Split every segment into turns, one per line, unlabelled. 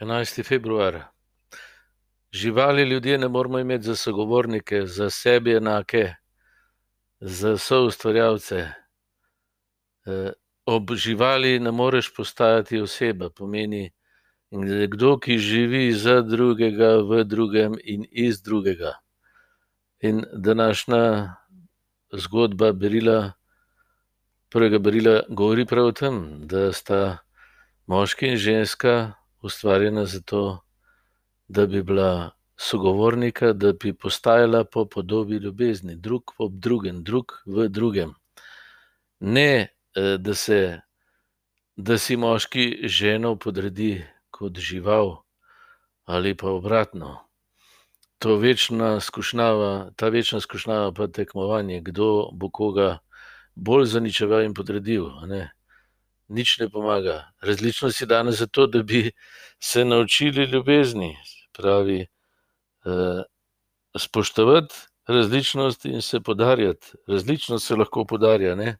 11. februar. Živali ljudje ne moramo imeti za sogovornike, za sebe enake, za soustvarjalce. Eh, ob živali ne moreš postajati oseba, pomeni nekdo, ki živi za drugega, v drugem in iz drugega. In današnja zgodba Berila, prvega Berila, govori prav o tem, da sta moški in ženska ustvarjena zato, da bi bila sogovornika, da bi postajala po podobi ljubezni, drug ob drugem, drug v drugem. Ne, eh, da, se, da si moški ženo podredi kot žival, ali pa obratno. To večna skušnjava, ta večna skušnjava, pa tekmovanje, kdo bo koga bolj zaničeval in podredil. Ne? Nič ne pomaga. Različnost je danes zato, da bi se naučili ljubezni, pravi, eh, spoštovati različnost in se podarjati. Različnost se lahko podarja, ne,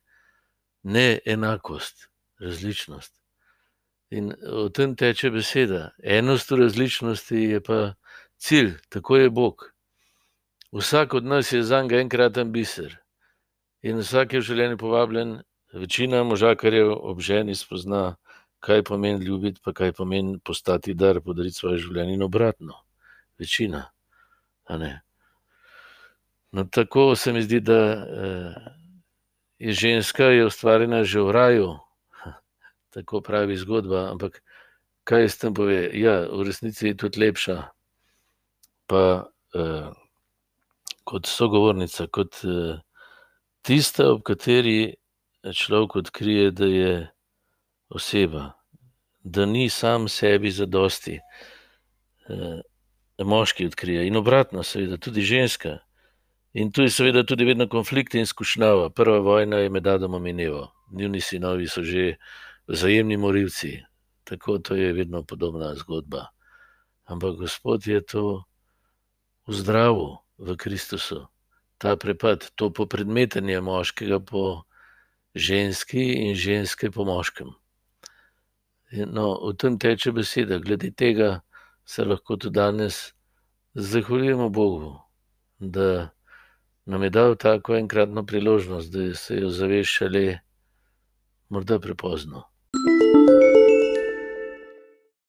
ne enakost, različnost. In o tem teče beseda. Enost v različnosti je pa cilj, tako je Bog. Vsak od nas je za njega enkraten biser. In vsak je v življenju povabljen, večina možakarjev ob ženi spozna, kaj pomeni ljubiti, pa kaj pomeni postati dar, podariti svoje življenje in obratno. Večina. No, tako se mi zdi, da eh, je ženska je ustvarjena že v raju, tako pravi zgodba. Ampak kaj s tem pove? Ja, v resnici je tudi lepša. Pa eh, kot sogovornica, kot eh, tista, ob kateri človek odkrije, da je oseba, da ni sam sebi za dosti. Eh, moški odkrije in obratno, seveda, tudi ženska. In tu je seveda tudi vedno konflikt in skušnjava. Prva vojna je med Adamom in Evo, njuni sinovi so že vzajemni morilci. Tako to je vedno podobna zgodba. Ampak Gospod je to v zdravu, v Kristusu. Ta prepad, to popredmetenje moškega po ženski in ženske po moškem. No, v tem teče beseda, glede tega se lahko tudi danes zahvaljujemo Bogu, da nam je dal tako enkratno priložnost, da se jo zaveš šele morda prepozno. you